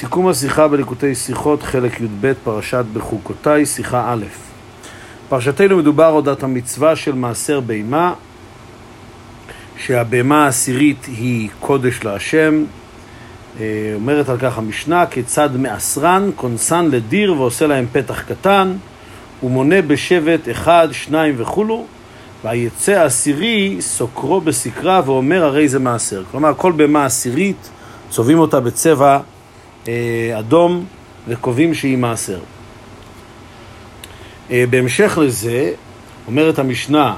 סיכום השיחה בליקוטי שיחות, חלק י"ב, פרשת בחוקותיי, שיחה א'. פרשתנו מדובר אודות המצווה של מעשר בהמה, שהבהמה העשירית היא קודש להשם. אה, אומרת על כך המשנה, כיצד מעשרן, כונסן לדיר ועושה להם פתח קטן, ומונה בשבט אחד, שניים וכולו, והיצא העשירי סוקרו בסקרה ואומר הרי זה מעשר. כלומר, כל בהמה עשירית צובעים אותה בצבע אדום וקובעים שהיא מעשר. אה, בהמשך לזה, אומרת המשנה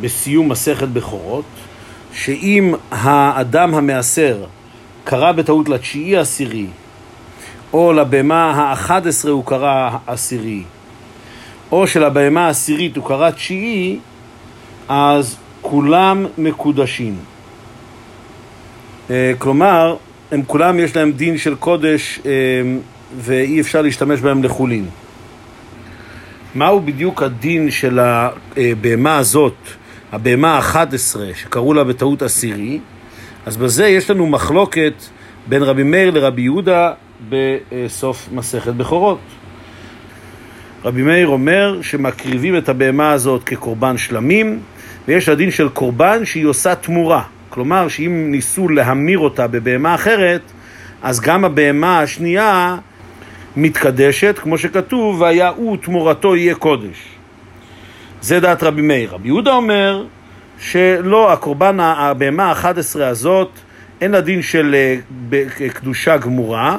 בסיום מסכת בכורות, שאם האדם המעשר קרא בטעות לתשיעי עשירי, או לבהמה האחד עשרה הוא קרא עשירי, או שלבהמה העשירית הוא קרא תשיעי, אז כולם מקודשים. אה, כלומר, הם כולם יש להם דין של קודש אה, ואי אפשר להשתמש בהם לחולין. מהו בדיוק הדין של הבהמה הזאת, הבהמה ה-11, שקראו לה בטעות עשירי? אז בזה יש לנו מחלוקת בין רבי מאיר לרבי יהודה בסוף מסכת בכורות. רבי מאיר אומר שמקריבים את הבהמה הזאת כקורבן שלמים, ויש הדין של קורבן שהיא עושה תמורה. כלומר, שאם ניסו להמיר אותה בבהמה אחרת, אז גם הבהמה השנייה מתקדשת, כמו שכתוב, והיה הוא תמורתו יהיה קודש. זה דעת רבי מאיר. רבי יהודה אומר שלא, הקורבן, הבהמה ה-11 הזאת, אין לה דין של אה, קדושה גמורה,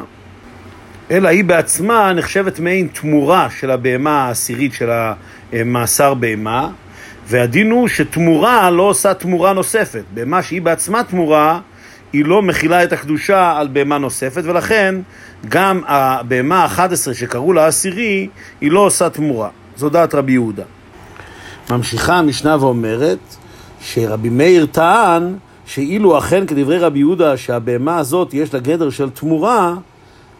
אלא היא בעצמה נחשבת מעין תמורה של הבהמה העשירית של המאסר בהמה, והדין הוא שתמורה לא עושה תמורה נוספת. בהמה שהיא בעצמה תמורה, היא לא מכילה את הקדושה על בהמה נוספת, ולכן גם הבהמה ה-11 שקראו לה עשירי, היא לא עושה תמורה. זו דעת רבי יהודה. ממשיכה המשנה ואומרת שרבי מאיר טען שאילו אכן כדברי רבי יהודה שהבהמה הזאת יש לה גדר של תמורה,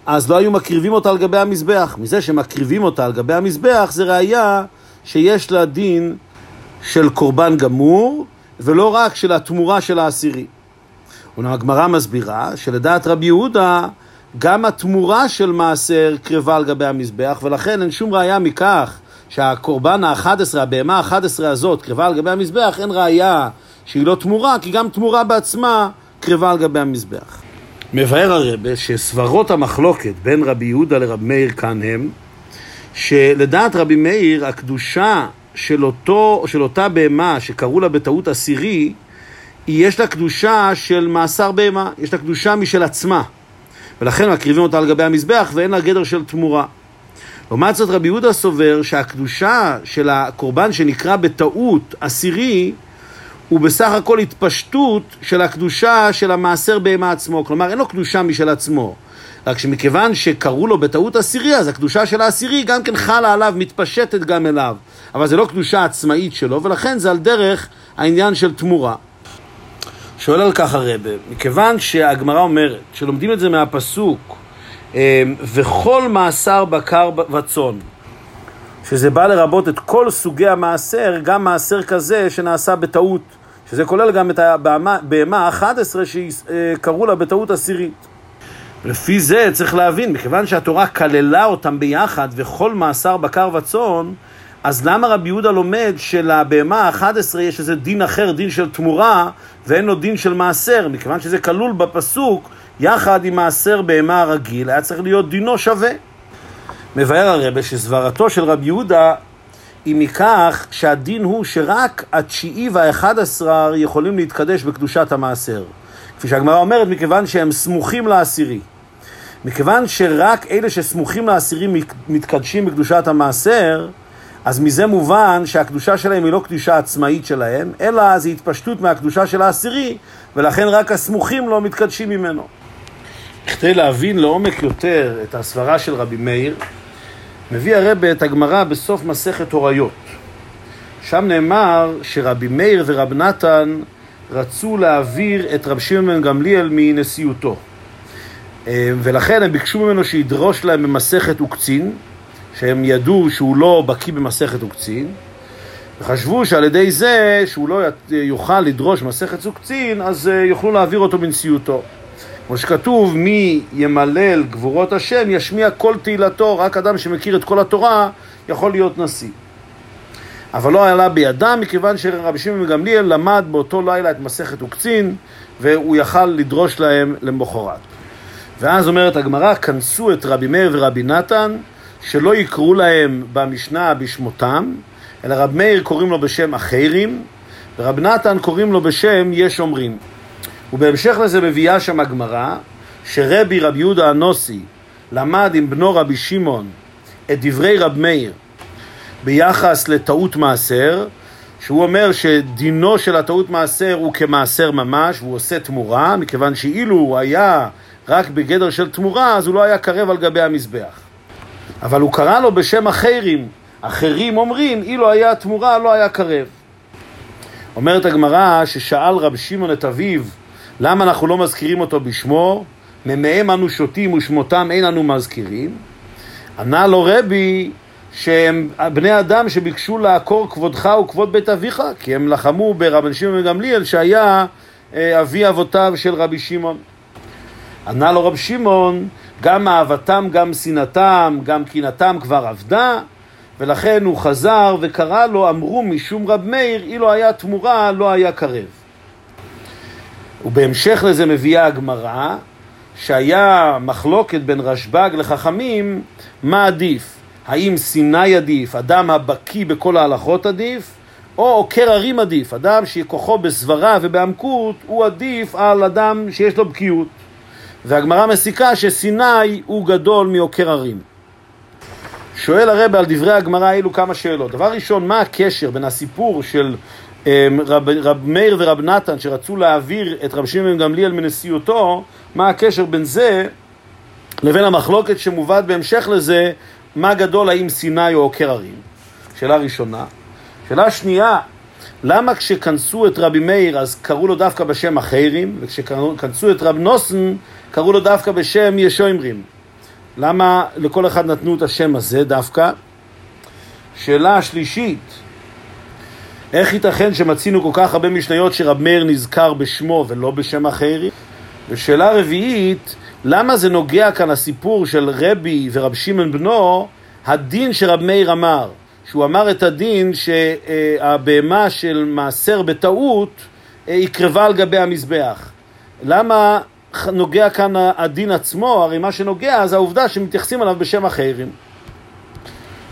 אז לא היו מקריבים אותה על גבי המזבח. מזה שמקריבים אותה על גבי המזבח זה ראייה שיש לה דין של קורבן גמור, ולא רק של התמורה של העשירי. אומנם הגמרא מסבירה שלדעת רבי יהודה גם התמורה של מעשר קרבה על גבי המזבח, ולכן אין שום ראייה מכך שהקורבן ה-11, הבהמה ה-11 הזאת, קרבה על גבי המזבח, אין ראייה שהיא לא תמורה, כי גם תמורה בעצמה קרבה על גבי המזבח. מבאר הרבה שסברות המחלוקת בין רבי יהודה לרבי מאיר כאן הם שלדעת רבי מאיר הקדושה של, אותו, של אותה בהמה שקראו לה בטעות עשירי, יש לה קדושה של מאסר בהמה, יש לה קדושה משל עצמה. ולכן מקריבים אותה על גבי המזבח ואין לה גדר של תמורה. לעומת זאת רבי יהודה סובר שהקדושה של הקורבן שנקרא בטעות עשירי הוא בסך הכל התפשטות של הקדושה של המעשר בהמה עצמו. כלומר, אין לו קדושה משל עצמו. רק שמכיוון שקראו לו בטעות עשירי, אז הקדושה של העשירי גם כן חלה עליו, מתפשטת גם אליו. אבל זה לא קדושה עצמאית שלו, ולכן זה על דרך העניין של תמורה. שואל על כך הרבה, מכיוון שהגמרא אומרת, שלומדים את זה מהפסוק, אמ, וכל מאסר בקר וצאן, שזה בא לרבות את כל סוגי המעשר, גם מעשר כזה שנעשה בטעות, שזה כולל גם את הבהמה ה-11 שקראו לה בטעות עשירית. לפי זה צריך להבין, מכיוון שהתורה כללה אותם ביחד וכל מאסר בקר וצאן, אז למה רבי יהודה לומד שלבהמה ה-11 יש איזה דין אחר, דין של תמורה, ואין לו דין של מעשר? מכיוון שזה כלול בפסוק יחד עם מעשר בהמה הרגיל, היה צריך להיות דינו שווה. מבאר הרבה שסברתו של רבי יהודה היא מכך שהדין הוא שרק התשיעי והאחד עשר יכולים להתקדש בקדושת המעשר. כפי שהגמרא אומרת, מכיוון שהם סמוכים לעשירי. מכיוון שרק אלה שסמוכים לעשירי מתקדשים בקדושת המעשר, אז מזה מובן שהקדושה שלהם היא לא קדושה עצמאית שלהם, אלא זו התפשטות מהקדושה של העשירי, ולכן רק הסמוכים לא מתקדשים ממנו. כדי להבין לעומק יותר את הסברה של רבי מאיר, מביא הרבה את הגמרא בסוף מסכת הוריות. שם נאמר שרבי מאיר ורב נתן רצו להעביר את רב שמעון גמליאל מנשיאותו. אה, ולכן הם ביקשו ממנו שידרוש להם במסכת וקצין, שהם ידעו שהוא לא בקיא במסכת וקצין, וחשבו שעל ידי זה שהוא לא יוכל לדרוש מסכת וקצין, אז אה, יוכלו להעביר אותו בנשיאותו. כמו שכתוב, מי ימלל גבורות השם, ישמיע כל תהילתו, רק אדם שמכיר את כל התורה יכול להיות נשיא. אבל לא עלה בידם, מכיוון שרבי שמעון גמליאל למד באותו לילה את מסכת וקצין, והוא יכל לדרוש להם למחרת. ואז אומרת הגמרא, כנסו את רבי מאיר ורבי נתן, שלא יקראו להם במשנה בשמותם, אלא רבי מאיר קוראים לו בשם אחרים, ורבי נתן קוראים לו בשם יש אומרים. ובהמשך לזה מביאה שם הגמרא, שרבי רבי יהודה הנוסי למד עם בנו רבי שמעון את דברי רב מאיר ביחס לטעות מעשר, שהוא אומר שדינו של הטעות מעשר הוא כמעשר ממש, והוא עושה תמורה, מכיוון שאילו הוא היה רק בגדר של תמורה, אז הוא לא היה קרב על גבי המזבח. אבל הוא קרא לו בשם אחרים. אחרים אומרים, אילו היה תמורה, לא היה קרב. אומרת הגמרא ששאל רב שמעון את אביו, למה אנחנו לא מזכירים אותו בשמו? ממהם אנו שותים ושמותם אין אנו מזכירים. ענה לו רבי שהם בני אדם שביקשו לעקור כבודך וכבוד בית אביך, כי הם לחמו ברבן שמעון וגמליאל שהיה אה, אבי אבותיו של רבי שמעון. ענה לו רב שמעון, גם אהבתם, גם שנאתם, גם קנאתם כבר עבדה, ולכן הוא חזר וקרא לו, אמרו משום רב מאיר, אילו היה תמורה, לא היה קרב. ובהמשך לזה מביאה הגמרא, שהיה מחלוקת בין רשב"ג לחכמים, מה עדיף? האם סיני עדיף, אדם הבקיא בכל ההלכות עדיף, או עוקר הרים עדיף, אדם שכוחו בסברה ובעמקות הוא עדיף על אדם שיש לו בקיאות. והגמרא מסיקה שסיני הוא גדול מעוקר הרים. שואל הרב על דברי הגמרא האלו כמה שאלות. דבר ראשון, מה הקשר בין הסיפור של אמ, רב, רב מאיר ורב נתן שרצו להעביר את רב שמעון גמליאל מנשיאותו, מה הקשר בין זה לבין המחלוקת שמובאת בהמשך לזה, מה גדול האם סיני או עוקר הרים? שאלה ראשונה. שאלה שנייה, למה כשכנסו את רבי מאיר אז קראו לו דווקא בשם אחרים, וכשכנסו את רב נוסן קראו לו דווקא בשם ישוימרים? למה לכל אחד נתנו את השם הזה דווקא? שאלה שלישית, איך ייתכן שמצינו כל כך הרבה משניות שרב מאיר נזכר בשמו ולא בשם אחרים? ושאלה רביעית, למה זה נוגע כאן הסיפור של רבי ורב שמעון בנו, הדין שרב מאיר אמר, שהוא אמר את הדין שהבהמה של מעשר בטעות אה, יקרבה על גבי המזבח. למה נוגע כאן הדין עצמו? הרי מה שנוגע זה העובדה שמתייחסים עליו בשם אחרים.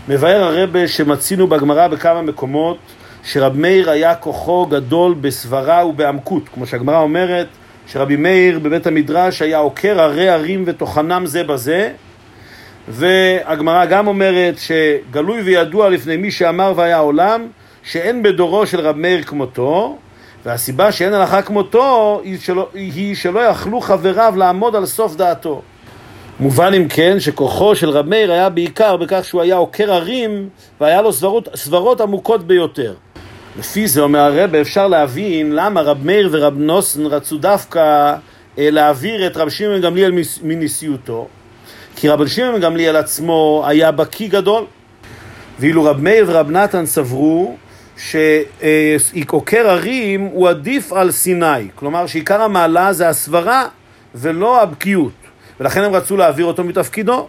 מבאר הרבה שמצינו בגמרא בכמה מקומות שרב מאיר היה כוחו גדול בסברה ובעמקות, כמו שהגמרא אומרת שרבי מאיר בבית המדרש היה עוקר הרי ערים וטוחנם זה בזה והגמרא גם אומרת שגלוי וידוע לפני מי שאמר והיה עולם שאין בדורו של רב מאיר כמותו והסיבה שאין הלכה כמותו היא שלא, היא שלא יכלו חבריו לעמוד על סוף דעתו. מובן אם כן שכוחו של רב מאיר היה בעיקר בכך שהוא היה עוקר הרים והיה לו סברות, סברות עמוקות ביותר. לפי זה אומר הרבה אפשר להבין למה רב מאיר ורב נוסן רצו דווקא אה, להעביר את רב שמעון גמליאל מנשיאותו כי רב שמעון גמליאל עצמו היה בקיא גדול. ואילו רב מאיר ורב נתן סברו שעוקר הרים הוא עדיף על סיני. כלומר שעיקר המעלה זה הסברה ולא הבקיאות. ולכן הם רצו להעביר אותו מתפקידו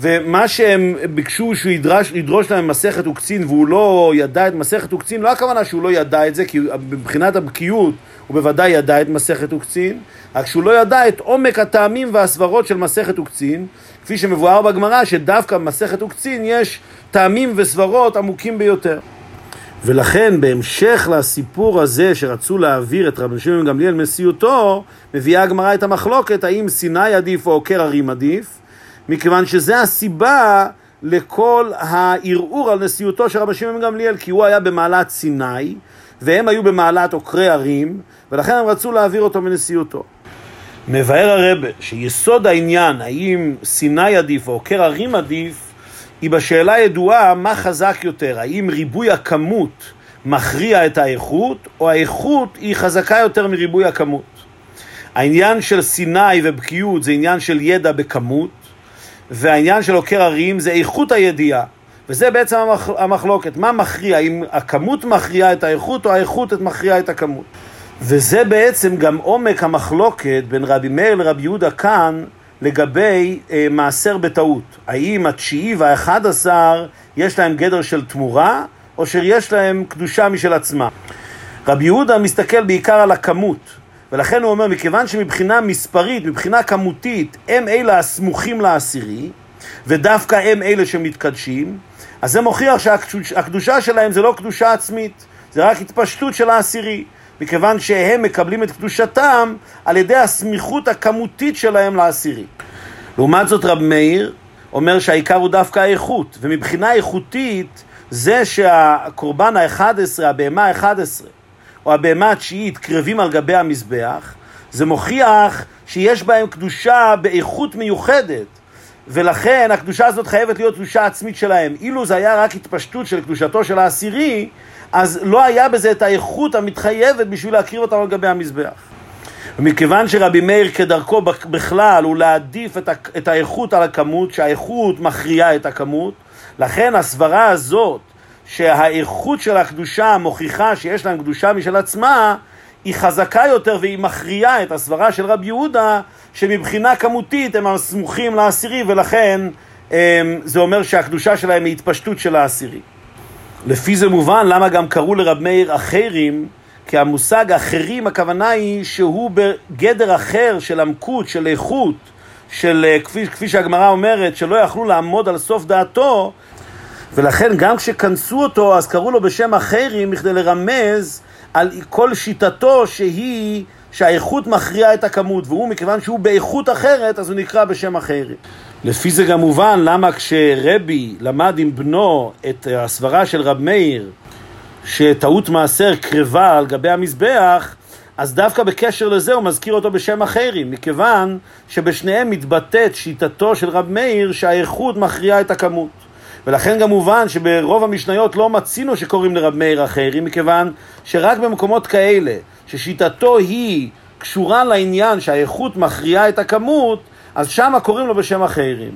ומה שהם ביקשו שהוא ידרש, ידרוש להם מסכת וקצין והוא לא ידע את מסכת וקצין, לא הכוונה שהוא לא ידע את זה, כי מבחינת הבקיאות הוא בוודאי ידע את מסכת וקצין, רק שהוא לא ידע את עומק הטעמים והסברות של מסכת וקצין, כפי שמבואר בגמרא שדווקא במסכת וקצין יש טעמים וסברות עמוקים ביותר. ולכן בהמשך לסיפור הזה שרצו להעביר את רבי שמעון גמליאל מסיעותו, מביאה הגמרא את המחלוקת האם סיני עדיף או עוקר הרים עדיף, מכיוון שזה הסיבה לכל הערעור על נשיאותו של רבי שמעון גמליאל, כי הוא היה במעלת סיני, והם היו במעלת עוקרי ערים, ולכן הם רצו להעביר אותו מנשיאותו. מבאר הרבה שיסוד העניין, האם סיני עדיף או עוקר ערים עדיף, היא בשאלה ידועה מה חזק יותר, האם ריבוי הכמות מכריע את האיכות, או האיכות היא חזקה יותר מריבוי הכמות. העניין של סיני ובקיאות זה עניין של ידע בכמות, והעניין של עוקר הרים זה איכות הידיעה. וזה בעצם המח... המחלוקת, מה מכריע, אם הכמות מכריעה את האיכות או האיכות מכריעה את הכמות. וזה בעצם גם עומק המחלוקת בין רבי מאיר לרבי יהודה כאן לגבי אה, מעשר בטעות. האם התשיעי והאחד עשר יש להם גדר של תמורה, או שיש להם קדושה משל עצמה. רבי יהודה מסתכל בעיקר על הכמות, ולכן הוא אומר, מכיוון שמבחינה מספרית, מבחינה כמותית, הם אלה הסמוכים לעשירי, ודווקא הם אלה שמתקדשים, אז זה מוכיח שהקדושה שלהם זה לא קדושה עצמית, זה רק התפשטות של העשירי, מכיוון שהם מקבלים את קדושתם על ידי הסמיכות הכמותית שלהם לעשירי. לעומת זאת רב מאיר אומר שהעיקר הוא דווקא האיכות, ומבחינה איכותית זה שהקורבן ה-11, הבהמה ה-11, או הבהמה התשיעית קרבים על גבי המזבח, זה מוכיח שיש בהם קדושה באיכות מיוחדת, ולכן הקדושה הזאת חייבת להיות קדושה עצמית שלהם. אילו זה היה רק התפשטות של קדושתו של העשירי, אז לא היה בזה את האיכות המתחייבת בשביל להקריב אותם על גבי המזבח. ומכיוון שרבי מאיר כדרכו בכלל הוא להעדיף את, ה- את האיכות על הכמות, שהאיכות מכריעה את הכמות, לכן הסברה הזאת שהאיכות של הקדושה מוכיחה שיש להם קדושה משל עצמה, היא חזקה יותר והיא מכריעה את הסברה של רבי יהודה, שמבחינה כמותית הם הסמוכים לעשירי, ולכן אמ, זה אומר שהקדושה שלהם היא התפשטות של העשירי. לפי זה מובן למה גם קראו לרב מאיר אחרים, כי המושג אחרים הכוונה היא שהוא בגדר אחר של עמקות, של איכות, של אה, כפי, כפי שהגמרא אומרת, שלא יכלו לעמוד על סוף דעתו, ולכן גם כשכנסו אותו אז קראו לו בשם אחרים בכדי לרמז על כל שיטתו שהיא, שהאיכות מכריעה את הכמות, והוא מכיוון שהוא באיכות אחרת אז הוא נקרא בשם אחרים. לפי זה גם מובן למה כשרבי למד עם בנו את הסברה של רב מאיר שטעות מעשר קרבה על גבי המזבח אז דווקא בקשר לזה הוא מזכיר אותו בשם אחרים, מכיוון שבשניהם מתבטאת שיטתו של רב מאיר שהאיכות מכריעה את הכמות. ולכן גם מובן שברוב המשניות לא מצינו שקוראים לרב מאיר אחרים, מכיוון שרק במקומות כאלה, ששיטתו היא קשורה לעניין שהאיכות מכריעה את הכמות, אז שמה קוראים לו בשם אחרים.